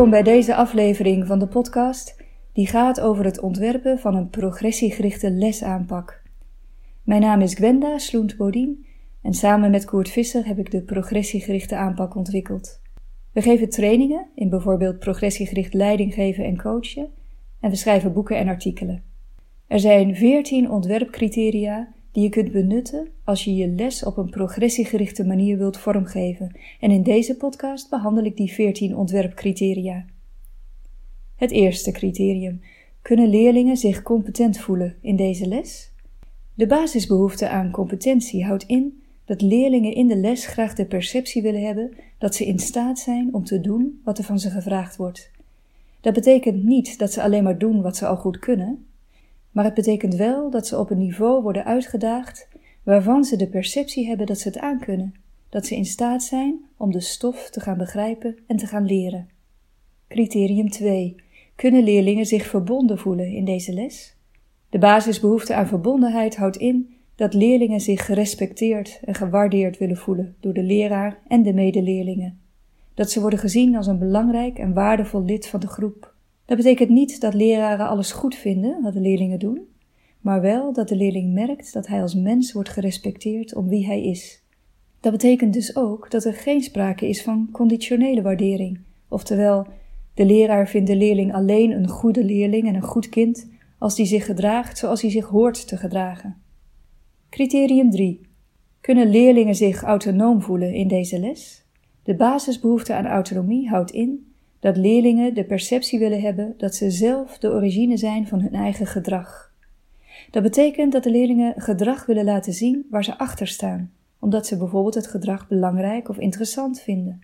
Welkom bij deze aflevering van de podcast die gaat over het ontwerpen van een progressiegerichte lesaanpak. Mijn naam is Gwenda Sloent-Bodien en samen met Koert Visser heb ik de progressiegerichte aanpak ontwikkeld. We geven trainingen in bijvoorbeeld progressiegericht leiding geven en coachen en we schrijven boeken en artikelen. Er zijn 14 ontwerpcriteria die je kunt benutten als je je les op een progressiegerichte manier wilt vormgeven. En in deze podcast behandel ik die 14 ontwerpcriteria. Het eerste criterium: kunnen leerlingen zich competent voelen in deze les? De basisbehoefte aan competentie houdt in dat leerlingen in de les graag de perceptie willen hebben dat ze in staat zijn om te doen wat er van ze gevraagd wordt. Dat betekent niet dat ze alleen maar doen wat ze al goed kunnen, maar het betekent wel dat ze op een niveau worden uitgedaagd waarvan ze de perceptie hebben dat ze het aankunnen, dat ze in staat zijn om de stof te gaan begrijpen en te gaan leren. Criterium 2. Kunnen leerlingen zich verbonden voelen in deze les? De basisbehoefte aan verbondenheid houdt in dat leerlingen zich gerespecteerd en gewaardeerd willen voelen door de leraar en de medeleerlingen. Dat ze worden gezien als een belangrijk en waardevol lid van de groep. Dat betekent niet dat leraren alles goed vinden wat de leerlingen doen, maar wel dat de leerling merkt dat hij als mens wordt gerespecteerd om wie hij is. Dat betekent dus ook dat er geen sprake is van conditionele waardering, oftewel de leraar vindt de leerling alleen een goede leerling en een goed kind als die zich gedraagt zoals hij zich hoort te gedragen. Criterium 3. Kunnen leerlingen zich autonoom voelen in deze les? De basisbehoefte aan autonomie houdt in dat leerlingen de perceptie willen hebben dat ze zelf de origine zijn van hun eigen gedrag. Dat betekent dat de leerlingen gedrag willen laten zien waar ze achter staan, omdat ze bijvoorbeeld het gedrag belangrijk of interessant vinden.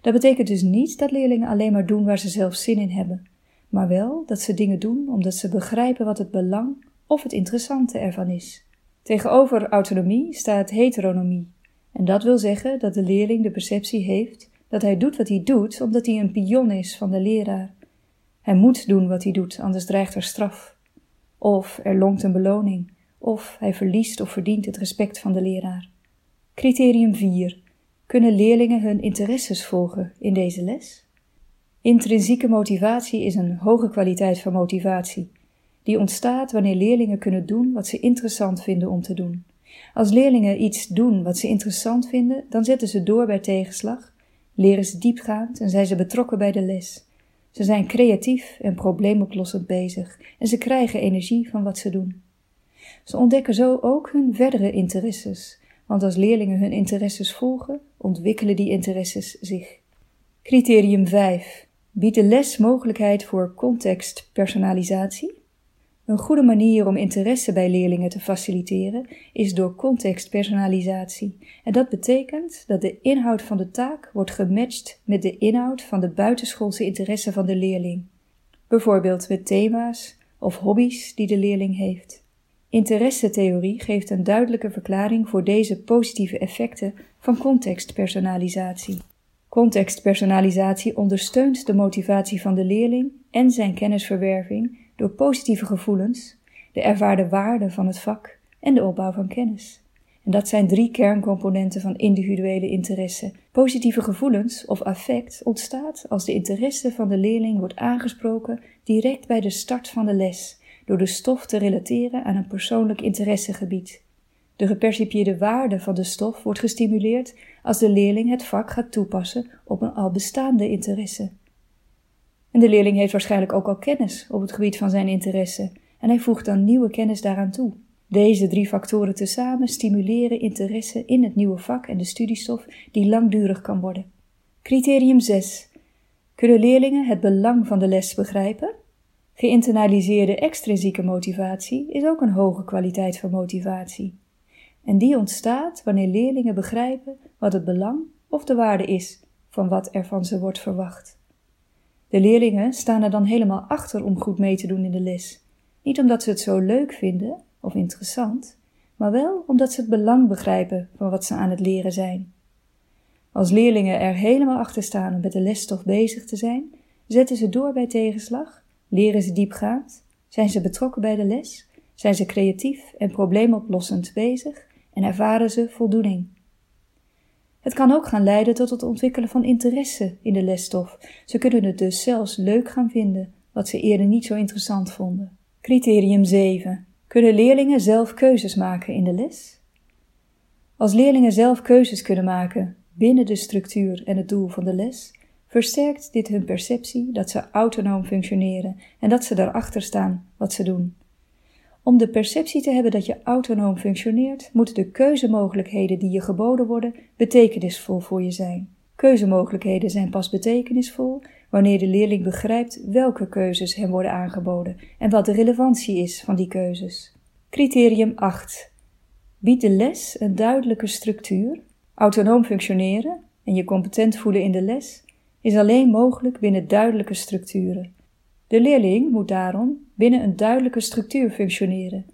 Dat betekent dus niet dat leerlingen alleen maar doen waar ze zelf zin in hebben, maar wel dat ze dingen doen omdat ze begrijpen wat het belang of het interessante ervan is. Tegenover autonomie staat heteronomie, en dat wil zeggen dat de leerling de perceptie heeft dat hij doet wat hij doet omdat hij een pion is van de leraar. Hij moet doen wat hij doet, anders dreigt er straf. Of er longt een beloning, of hij verliest of verdient het respect van de leraar. Criterium 4. Kunnen leerlingen hun interesses volgen in deze les? Intrinsieke motivatie is een hoge kwaliteit van motivatie, die ontstaat wanneer leerlingen kunnen doen wat ze interessant vinden om te doen. Als leerlingen iets doen wat ze interessant vinden, dan zetten ze door bij tegenslag leren ze diepgaand en zijn ze betrokken bij de les. Ze zijn creatief en probleemoplossend bezig en ze krijgen energie van wat ze doen. Ze ontdekken zo ook hun verdere interesses, want als leerlingen hun interesses volgen, ontwikkelen die interesses zich. Criterium 5. Biedt de les mogelijkheid voor contextpersonalisatie? Een goede manier om interesse bij leerlingen te faciliteren is door contextpersonalisatie. En dat betekent dat de inhoud van de taak wordt gematcht met de inhoud van de buitenschoolse interesse van de leerling. Bijvoorbeeld met thema's of hobby's die de leerling heeft. Interessetheorie geeft een duidelijke verklaring voor deze positieve effecten van contextpersonalisatie. Contextpersonalisatie ondersteunt de motivatie van de leerling en zijn kennisverwerving door positieve gevoelens, de ervaarde waarde van het vak en de opbouw van kennis. En dat zijn drie kerncomponenten van individuele interesse. Positieve gevoelens of affect ontstaat als de interesse van de leerling wordt aangesproken direct bij de start van de les, door de stof te relateren aan een persoonlijk interessegebied. De gepercipieerde waarde van de stof wordt gestimuleerd als de leerling het vak gaat toepassen op een al bestaande interesse. En de leerling heeft waarschijnlijk ook al kennis op het gebied van zijn interesse en hij voegt dan nieuwe kennis daaraan toe. Deze drie factoren tezamen stimuleren interesse in het nieuwe vak en de studiestof die langdurig kan worden. Criterium 6. Kunnen leerlingen het belang van de les begrijpen? Geïnternaliseerde extrinsieke motivatie is ook een hoge kwaliteit van motivatie. En die ontstaat wanneer leerlingen begrijpen wat het belang of de waarde is van wat er van ze wordt verwacht. De leerlingen staan er dan helemaal achter om goed mee te doen in de les. Niet omdat ze het zo leuk vinden of interessant, maar wel omdat ze het belang begrijpen van wat ze aan het leren zijn. Als leerlingen er helemaal achter staan om met de lesstof bezig te zijn, zetten ze door bij tegenslag, leren ze diepgaand, zijn ze betrokken bij de les, zijn ze creatief en probleemoplossend bezig en ervaren ze voldoening. Het kan ook gaan leiden tot het ontwikkelen van interesse in de lesstof. Ze kunnen het dus zelfs leuk gaan vinden, wat ze eerder niet zo interessant vonden. Criterium 7. Kunnen leerlingen zelf keuzes maken in de les? Als leerlingen zelf keuzes kunnen maken binnen de structuur en het doel van de les, versterkt dit hun perceptie dat ze autonoom functioneren en dat ze daarachter staan wat ze doen. Om de perceptie te hebben dat je autonoom functioneert, moeten de keuzemogelijkheden die je geboden worden betekenisvol voor je zijn. Keuzemogelijkheden zijn pas betekenisvol wanneer de leerling begrijpt welke keuzes hem worden aangeboden en wat de relevantie is van die keuzes. Criterium 8. Bied de les een duidelijke structuur. Autonoom functioneren en je competent voelen in de les is alleen mogelijk binnen duidelijke structuren. De leerling moet daarom binnen een duidelijke structuur functioneren.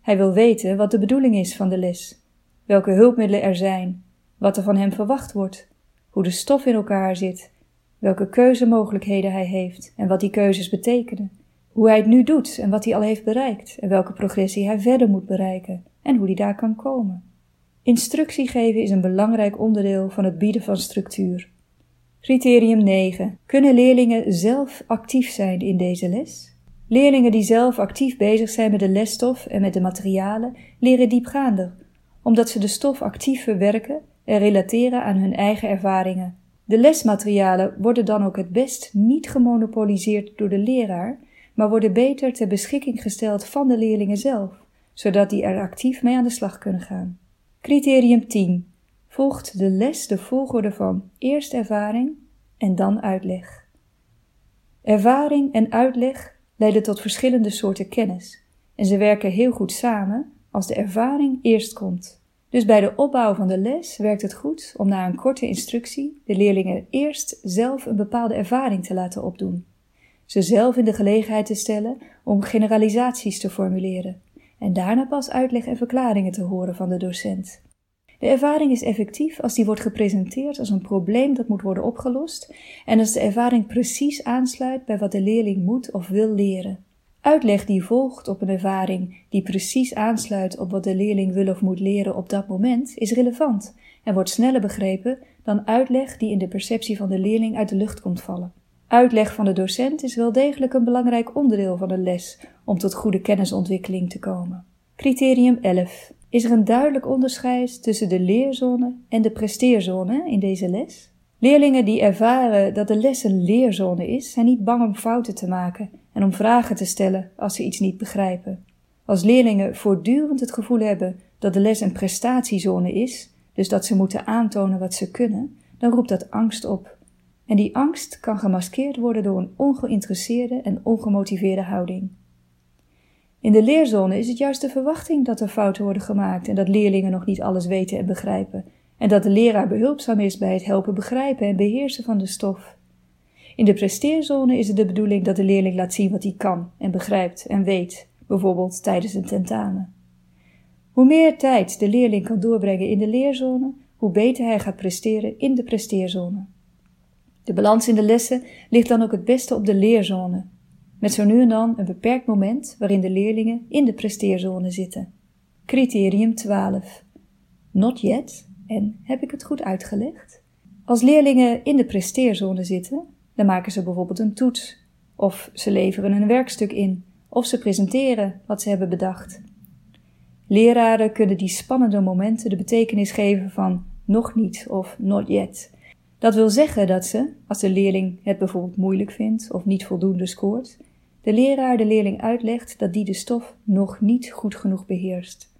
Hij wil weten wat de bedoeling is van de les, welke hulpmiddelen er zijn, wat er van hem verwacht wordt, hoe de stof in elkaar zit, welke keuzemogelijkheden hij heeft en wat die keuzes betekenen, hoe hij het nu doet en wat hij al heeft bereikt en welke progressie hij verder moet bereiken en hoe hij daar kan komen. Instructie geven is een belangrijk onderdeel van het bieden van structuur. Criterium 9. Kunnen leerlingen zelf actief zijn in deze les? Leerlingen die zelf actief bezig zijn met de lesstof en met de materialen leren diepgaander, omdat ze de stof actief verwerken en relateren aan hun eigen ervaringen. De lesmaterialen worden dan ook het best niet gemonopoliseerd door de leraar, maar worden beter ter beschikking gesteld van de leerlingen zelf, zodat die er actief mee aan de slag kunnen gaan. Criterium 10 volgt de les de volgorde van eerst ervaring en dan uitleg. Ervaring en uitleg leiden tot verschillende soorten kennis en ze werken heel goed samen als de ervaring eerst komt. Dus bij de opbouw van de les werkt het goed om na een korte instructie de leerlingen eerst zelf een bepaalde ervaring te laten opdoen. Ze zelf in de gelegenheid te stellen om generalisaties te formuleren en daarna pas uitleg en verklaringen te horen van de docent. De ervaring is effectief als die wordt gepresenteerd als een probleem dat moet worden opgelost en als de ervaring precies aansluit bij wat de leerling moet of wil leren. Uitleg die volgt op een ervaring die precies aansluit op wat de leerling wil of moet leren op dat moment is relevant en wordt sneller begrepen dan uitleg die in de perceptie van de leerling uit de lucht komt vallen. Uitleg van de docent is wel degelijk een belangrijk onderdeel van de les om tot goede kennisontwikkeling te komen. Criterium 11 is er een duidelijk onderscheid tussen de leerzone en de presteerzone in deze les? Leerlingen die ervaren dat de les een leerzone is, zijn niet bang om fouten te maken en om vragen te stellen als ze iets niet begrijpen. Als leerlingen voortdurend het gevoel hebben dat de les een prestatiezone is, dus dat ze moeten aantonen wat ze kunnen, dan roept dat angst op. En die angst kan gemaskeerd worden door een ongeïnteresseerde en ongemotiveerde houding. In de leerzone is het juist de verwachting dat er fouten worden gemaakt en dat leerlingen nog niet alles weten en begrijpen, en dat de leraar behulpzaam is bij het helpen begrijpen en beheersen van de stof. In de presteerzone is het de bedoeling dat de leerling laat zien wat hij kan en begrijpt en weet, bijvoorbeeld tijdens een tentamen. Hoe meer tijd de leerling kan doorbrengen in de leerzone, hoe beter hij gaat presteren in de presteerzone. De balans in de lessen ligt dan ook het beste op de leerzone, met zo nu en dan een beperkt moment waarin de leerlingen in de presteerzone zitten. Criterium 12. Not yet en heb ik het goed uitgelegd? Als leerlingen in de presteerzone zitten, dan maken ze bijvoorbeeld een toets, of ze leveren een werkstuk in, of ze presenteren wat ze hebben bedacht. Leraren kunnen die spannende momenten de betekenis geven van nog niet of not yet. Dat wil zeggen dat ze, als de leerling het bijvoorbeeld moeilijk vindt of niet voldoende scoort, de leraar de leerling uitlegt dat die de stof nog niet goed genoeg beheerst.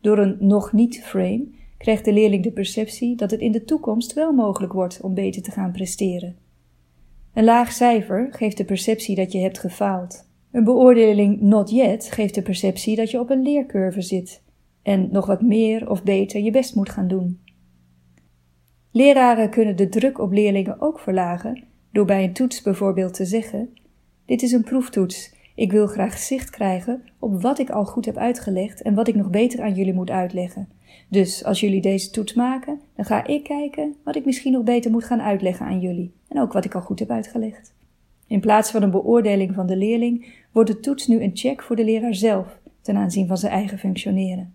Door een nog niet frame krijgt de leerling de perceptie dat het in de toekomst wel mogelijk wordt om beter te gaan presteren. Een laag cijfer geeft de perceptie dat je hebt gefaald. Een beoordeling not yet geeft de perceptie dat je op een leercurve zit en nog wat meer of beter je best moet gaan doen. Leraren kunnen de druk op leerlingen ook verlagen door bij een toets bijvoorbeeld te zeggen dit is een proeftoets. Ik wil graag zicht krijgen op wat ik al goed heb uitgelegd en wat ik nog beter aan jullie moet uitleggen. Dus als jullie deze toets maken, dan ga ik kijken wat ik misschien nog beter moet gaan uitleggen aan jullie en ook wat ik al goed heb uitgelegd. In plaats van een beoordeling van de leerling wordt de toets nu een check voor de leraar zelf ten aanzien van zijn eigen functioneren.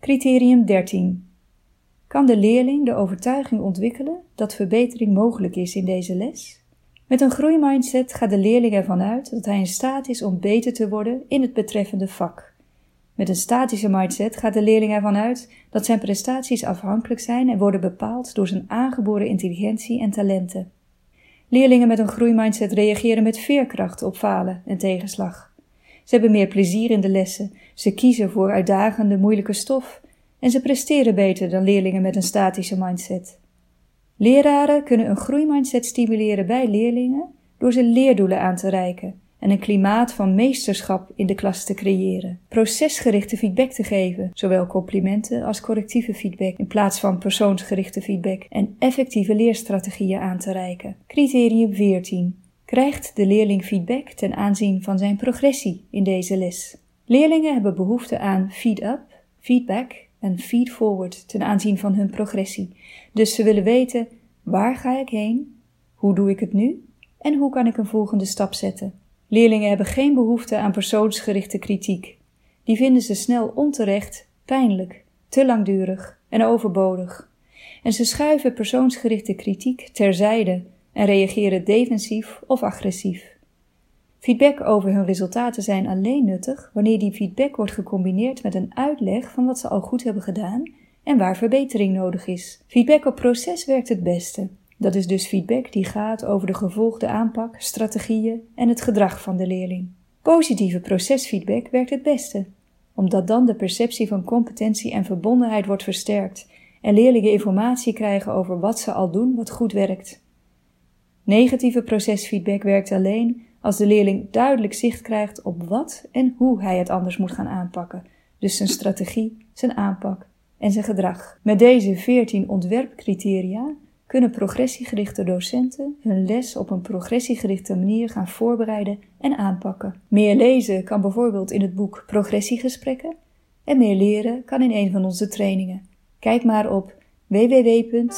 Criterium 13. kan de leerling de overtuiging ontwikkelen dat verbetering mogelijk is in deze les? Met een groeimindset gaat de leerling ervan uit dat hij in staat is om beter te worden in het betreffende vak. Met een statische mindset gaat de leerling ervan uit dat zijn prestaties afhankelijk zijn en worden bepaald door zijn aangeboren intelligentie en talenten. Leerlingen met een groeimindset reageren met veerkracht op falen en tegenslag. Ze hebben meer plezier in de lessen, ze kiezen voor uitdagende, moeilijke stof en ze presteren beter dan leerlingen met een statische mindset. Leraren kunnen een groeimindset stimuleren bij leerlingen door ze leerdoelen aan te reiken en een klimaat van meesterschap in de klas te creëren. Procesgerichte feedback te geven, zowel complimenten als correctieve feedback in plaats van persoonsgerichte feedback en effectieve leerstrategieën aan te reiken. Criterium 14. Krijgt de leerling feedback ten aanzien van zijn progressie in deze les? Leerlingen hebben behoefte aan feed-up, feedback en feed-forward ten aanzien van hun progressie. Dus ze willen weten waar ga ik heen, hoe doe ik het nu en hoe kan ik een volgende stap zetten. Leerlingen hebben geen behoefte aan persoonsgerichte kritiek. Die vinden ze snel onterecht, pijnlijk, te langdurig en overbodig. En ze schuiven persoonsgerichte kritiek terzijde en reageren defensief of agressief. Feedback over hun resultaten zijn alleen nuttig wanneer die feedback wordt gecombineerd met een uitleg van wat ze al goed hebben gedaan en waar verbetering nodig is. Feedback op proces werkt het beste. Dat is dus feedback die gaat over de gevolgde aanpak, strategieën en het gedrag van de leerling. Positieve procesfeedback werkt het beste, omdat dan de perceptie van competentie en verbondenheid wordt versterkt en leerlingen informatie krijgen over wat ze al doen wat goed werkt. Negatieve procesfeedback werkt alleen als de leerling duidelijk zicht krijgt op wat en hoe hij het anders moet gaan aanpakken, dus zijn strategie, zijn aanpak en zijn gedrag. Met deze 14 ontwerpcriteria kunnen progressiegerichte docenten hun les op een progressiegerichte manier gaan voorbereiden en aanpakken. Meer lezen kan bijvoorbeeld in het boek Progressiegesprekken en meer leren kan in een van onze trainingen. Kijk maar op www.cpw.nu.